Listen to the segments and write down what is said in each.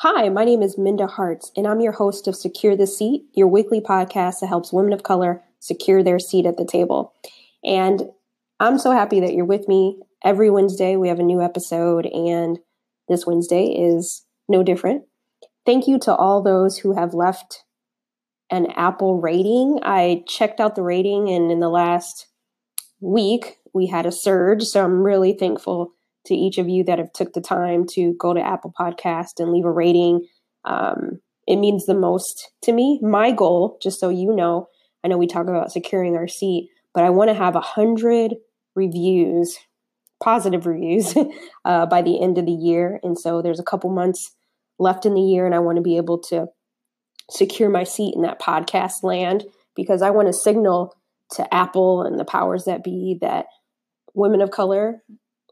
Hi, my name is Minda Harts, and I'm your host of Secure the Seat, your weekly podcast that helps women of color secure their seat at the table. And I'm so happy that you're with me. Every Wednesday, we have a new episode, and this Wednesday is no different. Thank you to all those who have left an Apple rating. I checked out the rating, and in the last week, we had a surge. So I'm really thankful to each of you that have took the time to go to Apple Podcast and leave a rating. Um, it means the most to me. My goal, just so you know, I know we talk about securing our seat, but I want to have a hundred reviews, positive reviews, uh, by the end of the year. And so there's a couple months left in the year, and I want to be able to secure my seat in that podcast land because I want to signal to Apple and the powers that be that women of color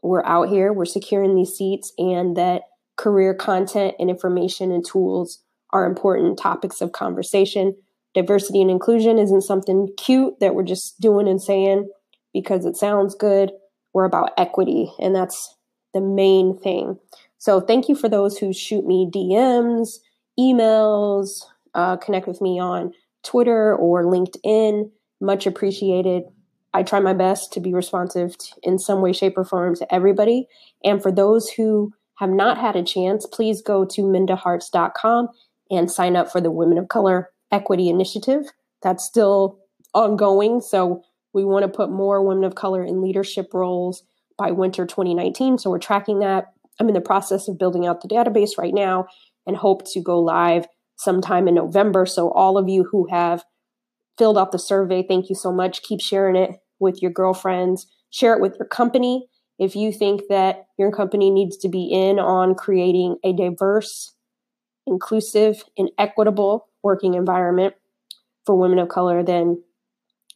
we're out here, we're securing these seats, and that career content and information and tools are important topics of conversation. Diversity and inclusion isn't something cute that we're just doing and saying because it sounds good. We're about equity, and that's the main thing. So, thank you for those who shoot me DMs, emails, uh, connect with me on Twitter or LinkedIn. Much appreciated. I try my best to be responsive to, in some way, shape, or form to everybody. And for those who have not had a chance, please go to mindaharts.com and sign up for the Women of Color Equity Initiative. That's still ongoing. So we want to put more women of color in leadership roles by winter 2019. So we're tracking that. I'm in the process of building out the database right now and hope to go live sometime in November. So all of you who have filled out the survey, thank you so much. Keep sharing it with your girlfriends, share it with your company. If you think that your company needs to be in on creating a diverse, inclusive, and equitable working environment for women of color, then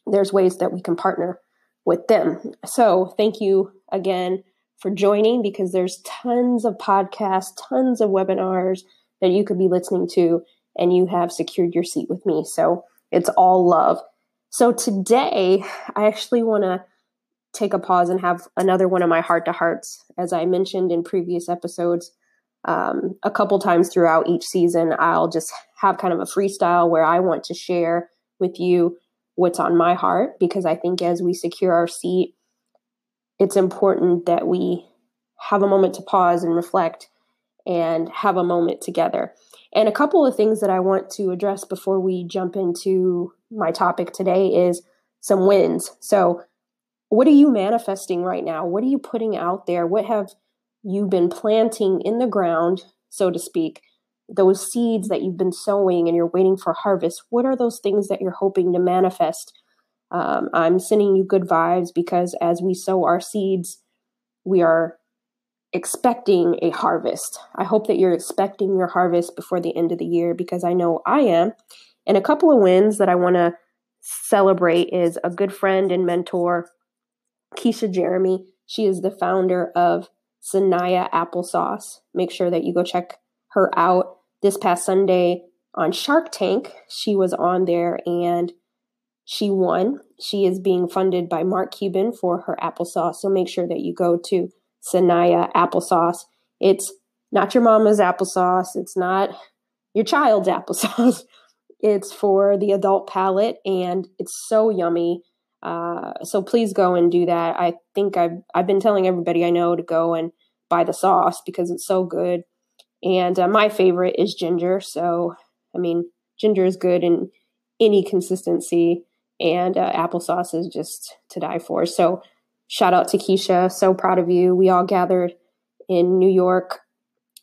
there's ways that we can partner with them. So, thank you again for joining because there's tons of podcasts, tons of webinars that you could be listening to, and you have secured your seat with me. So, it's all love. So today, I actually want to take a pause and have another one of my heart to hearts. As I mentioned in previous episodes, um, a couple times throughout each season, I'll just have kind of a freestyle where I want to share with you what's on my heart because I think as we secure our seat, it's important that we have a moment to pause and reflect and have a moment together. And a couple of things that I want to address before we jump into my topic today is some wins. So, what are you manifesting right now? What are you putting out there? What have you been planting in the ground, so to speak? Those seeds that you've been sowing and you're waiting for harvest. What are those things that you're hoping to manifest? Um, I'm sending you good vibes because as we sow our seeds, we are expecting a harvest. I hope that you're expecting your harvest before the end of the year because I know I am. And a couple of wins that I want to celebrate is a good friend and mentor, Keisha Jeremie. She is the founder of Sanaya Applesauce. Make sure that you go check her out. This past Sunday on Shark Tank, she was on there and she won. She is being funded by Mark Cuban for her applesauce. So make sure that you go to Sanaya Applesauce. It's not your mama's applesauce. It's not your child's applesauce. It's for the adult palate and it's so yummy. Uh, so please go and do that. I think I've I've been telling everybody I know to go and buy the sauce because it's so good. And uh, my favorite is ginger. So I mean, ginger is good in any consistency, and uh, applesauce is just to die for. So shout out to Keisha. So proud of you. We all gathered in New York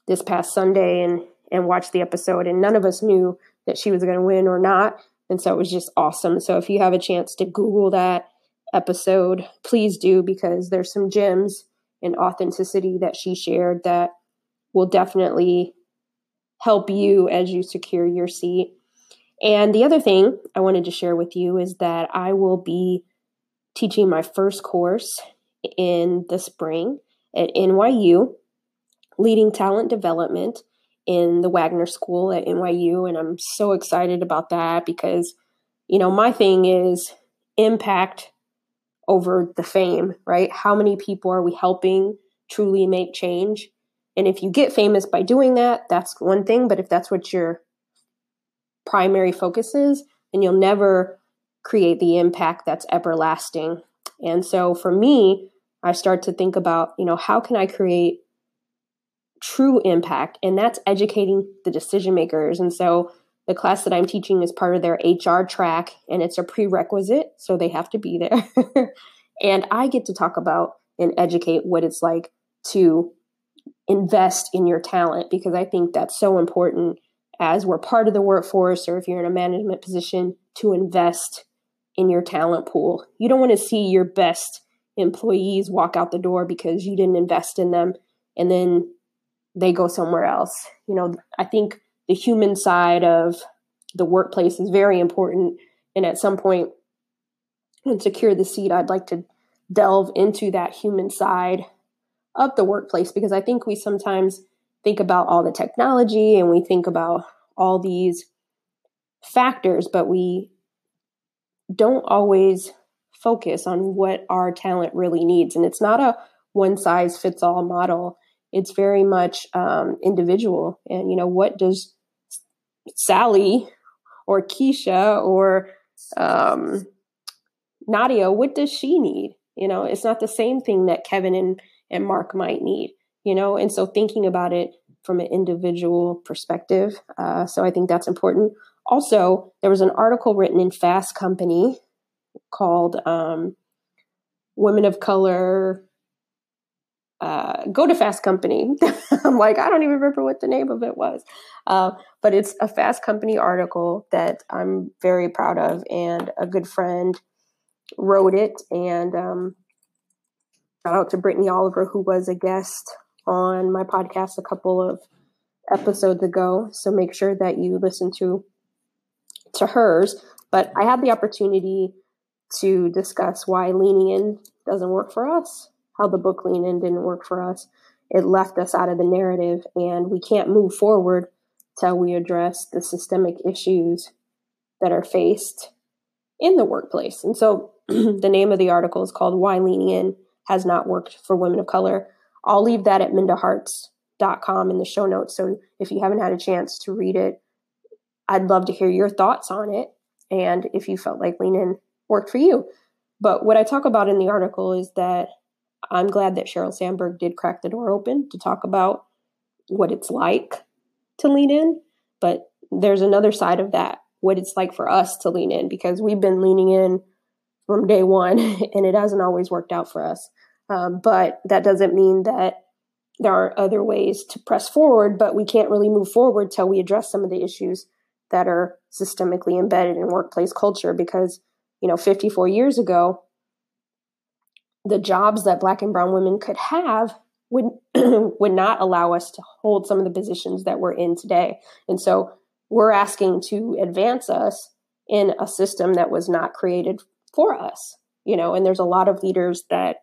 this past Sunday and and watched the episode, and none of us knew that she was going to win or not. And so it was just awesome. So if you have a chance to Google that episode, please do because there's some gems and authenticity that she shared that will definitely help you as you secure your seat. And the other thing I wanted to share with you is that I will be teaching my first course in the spring at NYU, leading talent development in the Wagner School at NYU. And I'm so excited about that because, you know, my thing is impact over the fame, right? How many people are we helping truly make change? And if you get famous by doing that, that's one thing. But if that's what your primary focus is, then you'll never create the impact that's everlasting. And so for me, I start to think about, you know, how can I create true impact? And that's educating the decision makers. And so the class that I'm teaching is part of their HR track and it's a prerequisite. So they have to be there. and I get to talk about and educate what it's like to invest in your talent because I think that's so important as we're part of the workforce or if you're in a management position to invest in your talent pool. You don't want to see your best employees walk out the door because you didn't invest in them and then they go somewhere else. You know, I think the human side of the workplace is very important. And at some point, when Secure the Seat, I'd like to delve into that human side of the workplace because I think we sometimes think about all the technology and we think about all these factors, but we don't always focus on what our talent really needs. And it's not a one size fits all model. It's very much um, individual. And, you know, what does Sally or Keisha or um, Nadia, what does she need? You know, it's not the same thing that Kevin and and Mark might need, you know? And so thinking about it from an individual perspective. Uh, so I think that's important. Also, there was an article written in Fast Company called um, Women of Color. Uh, go to Fast Company. I'm like, I don't even remember what the name of it was. Uh, but it's a Fast Company article that I'm very proud of, and a good friend wrote it. And um, Shout out to Brittany Oliver, who was a guest on my podcast a couple of episodes ago. So make sure that you listen to to hers. But I had the opportunity to discuss why leaning in doesn't work for us, how the book Lean In didn't work for us. It left us out of the narrative, and we can't move forward till we address the systemic issues that are faced in the workplace. And so the name of the article is called Why Leaning In has not worked for women of color. I'll leave that at mindaharts.com in the show notes. So if you haven't had a chance to read it, I'd love to hear your thoughts on it and if you felt like Lean In worked for you. But what I talk about in the article is that I'm glad that Sheryl Sandberg did crack the door open to talk about what it's like to lean in. But there's another side of that, what it's like for us to lean in, because we've been leaning in from day one, and it hasn't always worked out for us. Um, but that doesn't mean that there are other ways to press forward, but we can't really move forward till we address some of the issues that are systemically embedded in workplace culture because, you know, 54 years ago, the jobs that black and brown women could have would would not allow us to hold some of the positions that we're in today. And so we're asking to advance us in a system that was not created for us, you know, and there's a lot of leaders that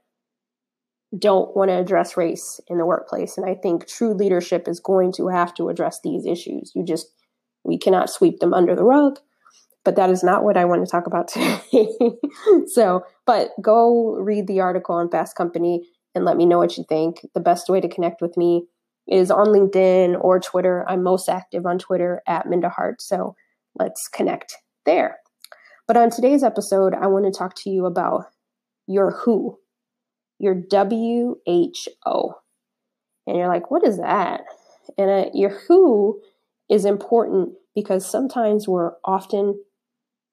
don't want to address race in the workplace. And I think true leadership is going to have to address these issues. You just, we cannot sweep them under the rug. But that is not what I want to talk about today. so, but go read the article on Fast Company and let me know what you think. The best way to connect with me is on LinkedIn or Twitter. I'm most active on Twitter at Minda Hart. So let's connect there. But on today's episode, I want to talk to you about your who, your WHO. And you're like, what is that? And uh, your who is important because sometimes we're often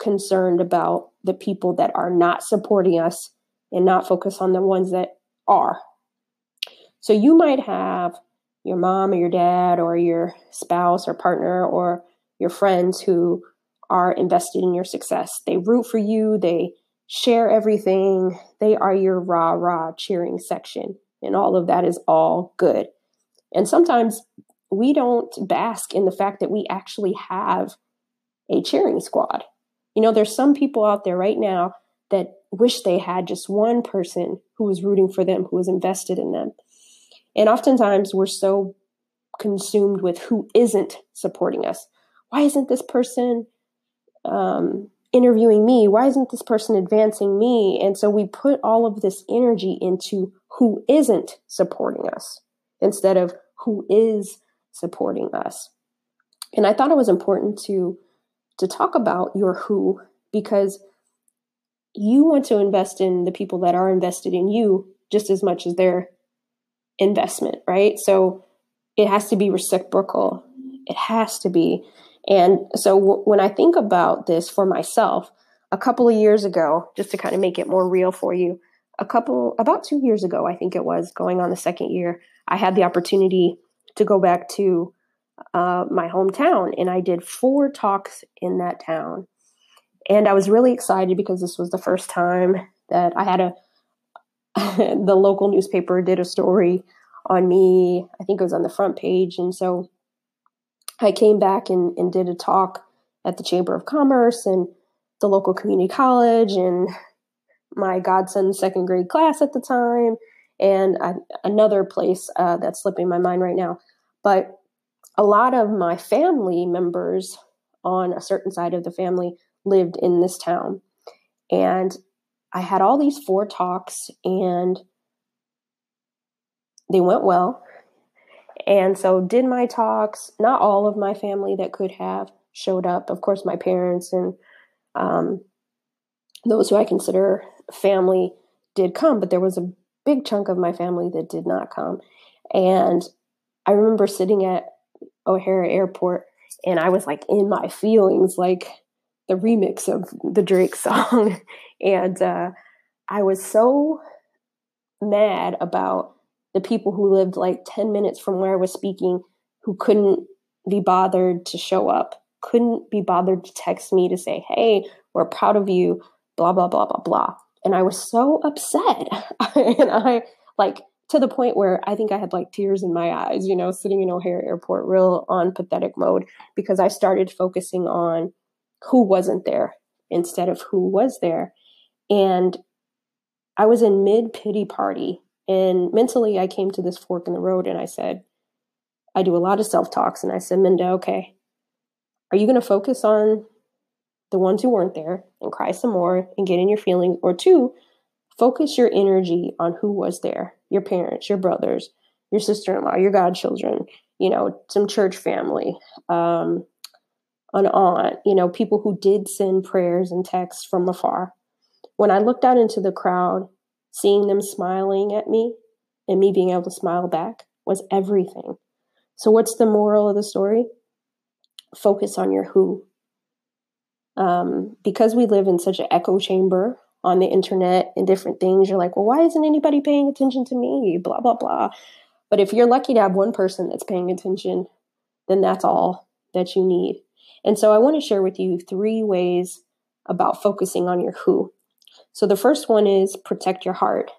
concerned about the people that are not supporting us and not focus on the ones that are. So you might have your mom or your dad or your spouse or partner or your friends who are invested in your success. They root for you, they share everything, they are your rah rah cheering section. And all of that is all good. And sometimes we don't bask in the fact that we actually have a cheering squad. You know, there's some people out there right now that wish they had just one person who was rooting for them, who was invested in them. And oftentimes we're so consumed with who isn't supporting us. Why isn't this person um, interviewing me? Why isn't this person advancing me? And so we put all of this energy into who isn't supporting us instead of who is supporting us. And I thought it was important to to talk about your who because you want to invest in the people that are invested in you just as much as their investment, right? So it has to be reciprocal. It has to be. And so w- when I think about this for myself, a couple of years ago, just to kind of make it more real for you, a couple, about two years ago, I think it was, going on the second year, I had the opportunity to go back to uh, my hometown and I did four talks in that town. And I was really excited because this was the first time that I had a, the local newspaper did a story on me. I think it was on the front page. And so I came back and, and did a talk at the Chamber of Commerce and the local community college and my godson's second grade class at the time and I, another place uh, that's slipping my mind right now. But a lot of my family members on a certain side of the family lived in this town. And I had all these four talks and they went well. And so did my talks. Not all of my family that could have showed up. Of course, my parents and um, those who I consider family did come, but there was a big chunk of my family that did not come. And I remember sitting at O'Hare Airport and I was like in my feelings, like the remix of the Drake song. and uh, I was so mad about the people who lived like 10 minutes from where I was speaking who couldn't be bothered to show up, couldn't be bothered to text me to say, hey, we're proud of you, blah, blah, blah, blah, blah. And I was so upset. and I like to the point where I think I had like tears in my eyes, you know, sitting in O'Hare Airport, real on pathetic mode, because I started focusing on who wasn't there instead of who was there. And I was in mid pity party and mentally, I came to this fork in the road and I said, I do a lot of self talks. And I said, Minda, okay, are you going to focus on the ones who weren't there and cry some more and get in your feelings? Or two, focus your energy on who was there your parents, your brothers, your sister in law, your godchildren, you know, some church family, um, an aunt, you know, people who did send prayers and texts from afar. When I looked out into the crowd, seeing them smiling at me and me being able to smile back was everything. So, what's the moral of the story? Focus on your who. Um, because we live in such an echo chamber on the internet and different things, you're like, well, why isn't anybody paying attention to me? Blah, blah, blah. But if you're lucky to have one person that's paying attention, then that's all that you need. And so I want to share with you three ways about focusing on your who. So the first one is protect your heart.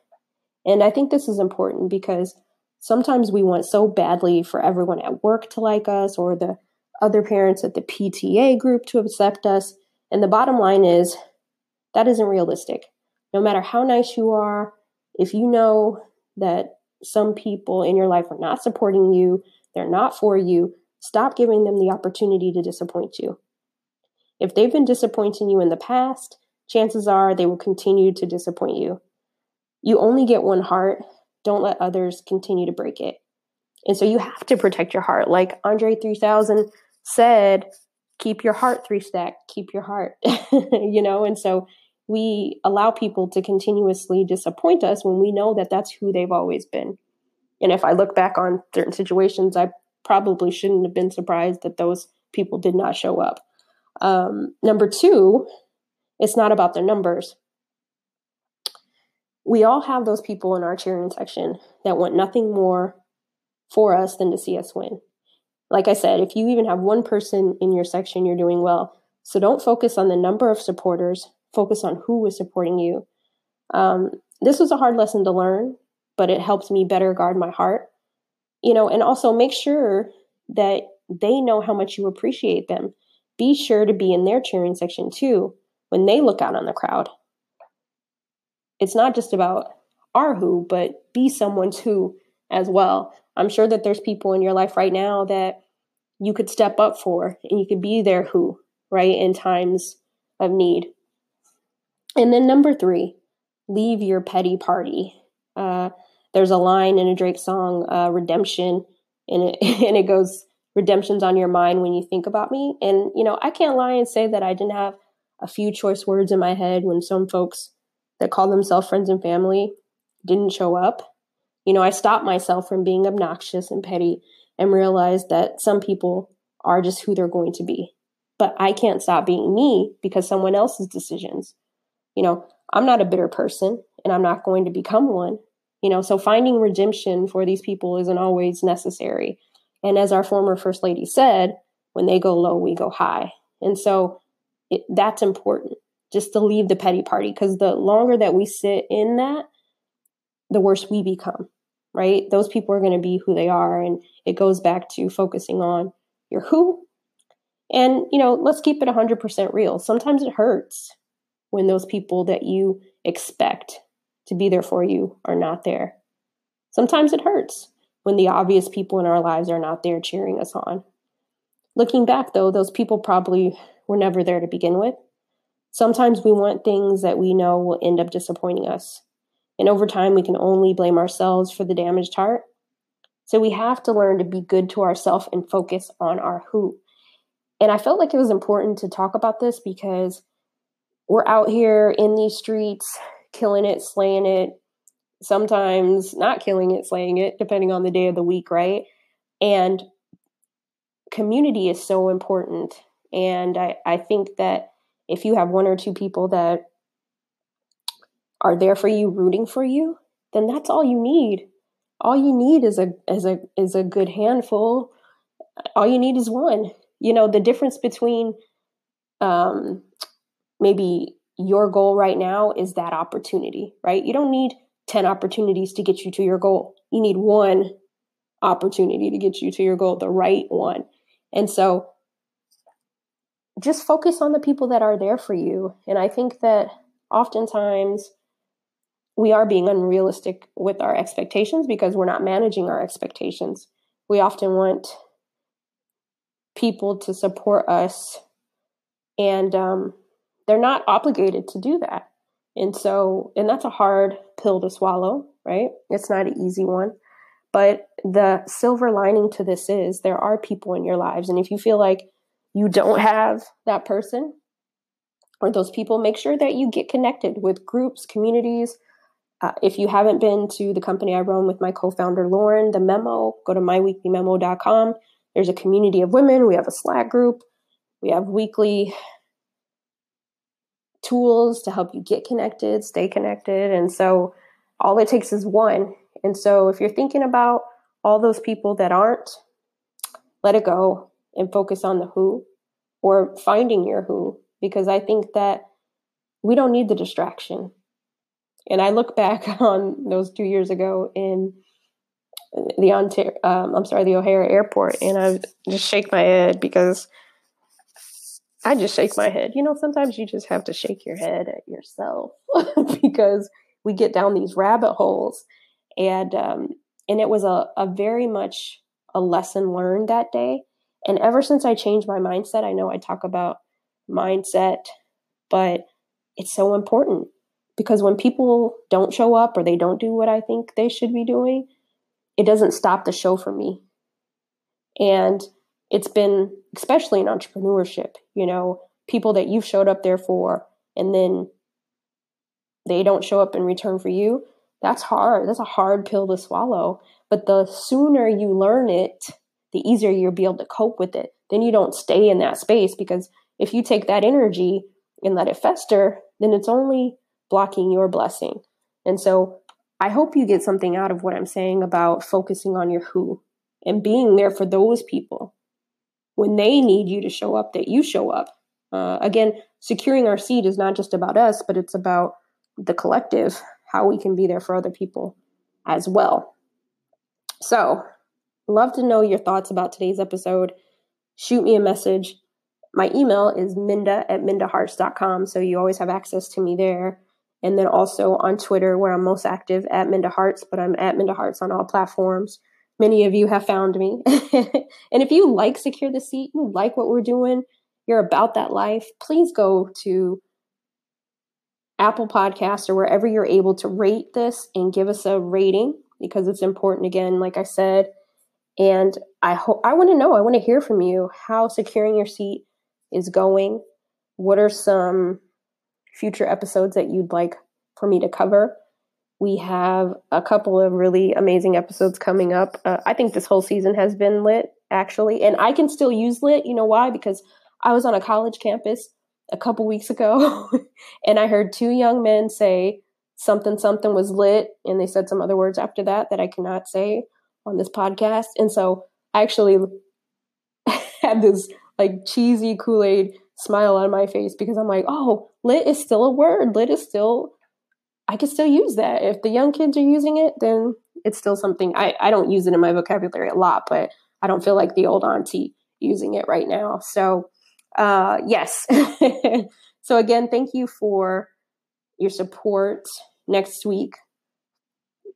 And I think this is important because sometimes we want so badly for everyone at work to like us or the other parents at the PTA group to accept us. And the bottom line is that isn't realistic. No matter how nice you are, if you know that some people in your life are not supporting you, they're not for you, stop giving them the opportunity to disappoint you. If they've been disappointing you in the past, chances are they will continue to disappoint you. You only get one heart. Don't let others continue to break it. And so you have to protect your heart. Like Andre 3000 said, keep your heart three stack, keep your heart, you know? And so we allow people to continuously disappoint us when we know that that's who they've always been. And if I look back on certain situations, I probably shouldn't have been surprised that those people did not show up. Um, number two, it's not about the numbers. We all have those people in our cheering section that want nothing more for us than to see us win. Like I said, if you even have one person in your section, you're doing well. So don't focus on the number of supporters, focus on who is supporting you. Um, this was a hard lesson to learn, but it helps me better guard my heart. You know, and also make sure that they know how much you appreciate them. Be sure to be in their cheering section too when they look out on the crowd. It's not just about our who, but be someone's who as well. I'm sure that there's people in your life right now that you could step up for and you could be their who, right, in times of need. And then number three, leave your petty party. Uh, there's a line in a Drake song, uh, Redemption, and it, and it goes redemption's on your mind when you think about me. And, you know, I can't lie and say that I didn't have a few choice words in my head when some folks that call themselves friends and family didn't show up. You know, I stopped myself from being obnoxious and petty and realized that some people are just who they're going to be. But I can't stop being me because someone else's decisions. You know, I'm not a bitter person and I'm not going to become one. You know, so finding redemption for these people isn't always necessary. And as our former First Lady said, when they go low, we go high. And so it, that's important just to leave the petty party because the longer that we sit in that, the worse we become, right? Those people are going to be who they are. And it goes back to focusing on your who. And, you know, let's keep it 100% real. Sometimes it hurts when those people that you expect to be there for you are not there. Sometimes it hurts when the obvious people in our lives are not there cheering us on. Looking back, though, those people probably were never there to begin with. Sometimes we want things that we know will end up disappointing us. And over time, we can only blame ourselves for the damaged heart. So we have to learn to be good to ourselves and focus on our who. And I felt like it was important to talk about this because we're out here in these streets, killing it, slaying it, sometimes not killing it, slaying it, depending on the day of the week, right? And community is so important. And I, I think that if you have one or two people that are there for you, rooting for you, then that's all you need. All you need is a is a is a good handful. All you need is one. You know, the difference between um maybe your goal right now is that opportunity, right? You don't need 10 opportunities to get you to your goal. You need one opportunity to get you to your goal, the right one. And so just focus on the people that are there for you. And I think that oftentimes we are being unrealistic with our expectations because we're not managing our expectations. We often want people to support us, and um, they're not obligated to do that. And so, and that's a hard pill to swallow, right? It's not an easy one. But the silver lining to this is there are people in your lives. And if you feel like you don't have that person or those people, make sure that you get connected with groups, communities. Uh, if you haven't been to the company I run with my co founder, Lauren, the memo, go to myweeklymemo.com. There's a community of women. We have a Slack group. We have weekly tools to help you get connected, stay connected. And so all it takes is one. And so if you're thinking about all those people that aren't, let it go and focus on the who or finding your who, because I think that we don't need the distraction. And I look back on those two years ago in the Ontario, um, I'm sorry, the O'Hare Airport, and I just shake my head because I just shake my head. You know, sometimes you just have to shake your head at yourself because we get down these rabbit holes. And um, and it was a, a very much a lesson learned that day. And ever since I changed my mindset, I know I talk about mindset, but it's so important because when people don't show up or they don't do what I think they should be doing, it doesn't stop the show for me. And it's been especially in entrepreneurship you know people that you've showed up there for and then they don't show up in return for you that's hard. That's a hard pill to swallow. But the sooner you learn it the easier you'll be able to cope with it. Then you don't stay in that space because if you take that energy and let it fester then it's only blocking your blessing. And so i hope you get something out of what i'm saying about focusing on your who and being there for those people when they need you to show up, that you show up. Uh, again, securing our seat is not just about us, but it's about the collective, how we can be there for other people as well. So, love to know your thoughts about today's episode. Shoot me a message. My email is minda at mindaharts.com, so you always have access to me there. And then also on Twitter, where I'm most active at Minda Harts, but I'm at Minda Harts on all platforms many of you have found me. and if you like Secure the Seat, you like what we're doing, you're about that life, please go to Apple Podcasts or wherever you're able to rate this and give us a rating because it's important, again, like I said. And I hope I want to know, I want to hear from you how securing your seat is going. What are some future episodes that you'd like for me to cover? We have a couple of really amazing episodes coming up. Uh, I think this whole season has been lit, actually. And I can still use lit. You know why? Because I was on a college campus a couple weeks ago and I heard two young men say something, something was lit. And they said some other words after that that I cannot say on this podcast. And so I actually had this like cheesy Kool Aid smile on my face because I'm like, oh, lit is still a word. Lit is still, I can still use that. If the young kids are using it, then it's still something I, I don't use it in my vocabulary a lot, but I don't feel like the old auntie using it right now. So, uh, yes. so, again, thank you for your support. Next week,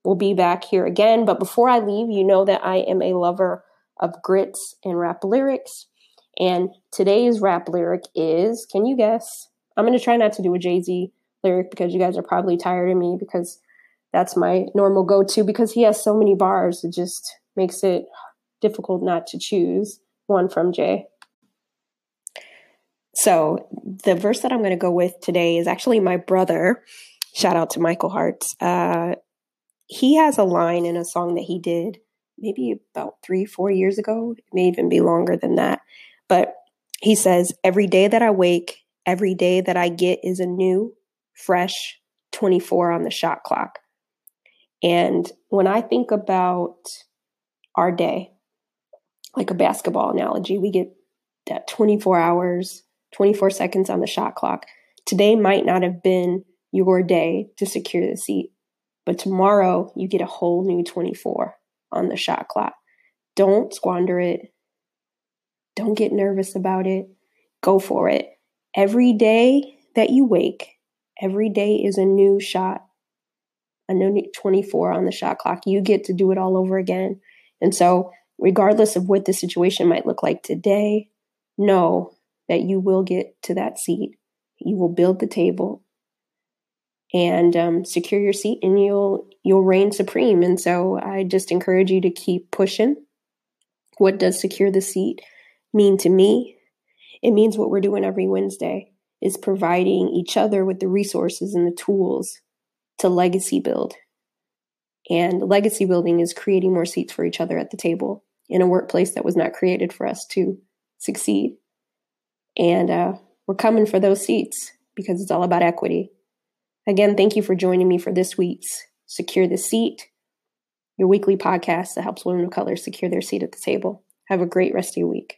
we'll be back here again. But before I leave, you know that I am a lover of grits and rap lyrics. And today's rap lyric is can you guess? I'm going to try not to do a Jay Z lyric because you guys are probably tired of me because that's my normal go to because he has so many bars. It just makes it difficult not to choose one from Jay. So, the verse that I'm going to go with today is actually my brother. Shout out to Michael Harts. Uh, he has a line in a song that he did maybe about three, four years ago. It may even be longer than that. But he says, Every day that I wake, every day that I get is a new, fresh 24 on the shot clock. And when I think about our day, like a basketball analogy, we get that 24 hours, 24 seconds on the shot clock. Today might not have been your day to secure the seat, but tomorrow you get a whole new 24 on the shot clock. Don't squander it. Don't get nervous about it. Go for it. Every day that you wake, every day is a new shot, a new 24 on the shot clock. You get to do it all over again. And so, regardless of what the situation might look like today, know that you will get to that seat. You will build the table and um, secure your seat, and you'll you'll reign supreme. And so, I just encourage you to keep pushing. What does secure the seat mean to me? It means what we're doing every Wednesday is providing each other with the resources and the tools to legacy build. And legacy building is creating more seats for each other at the table in a workplace that was not created for us to succeed. And uh, we're coming for those seats because it's all about equity. Again, thank you for joining me for this week's Secure the Seat, your weekly podcast that helps women of color secure their seat at the table. Have a great rest of your week.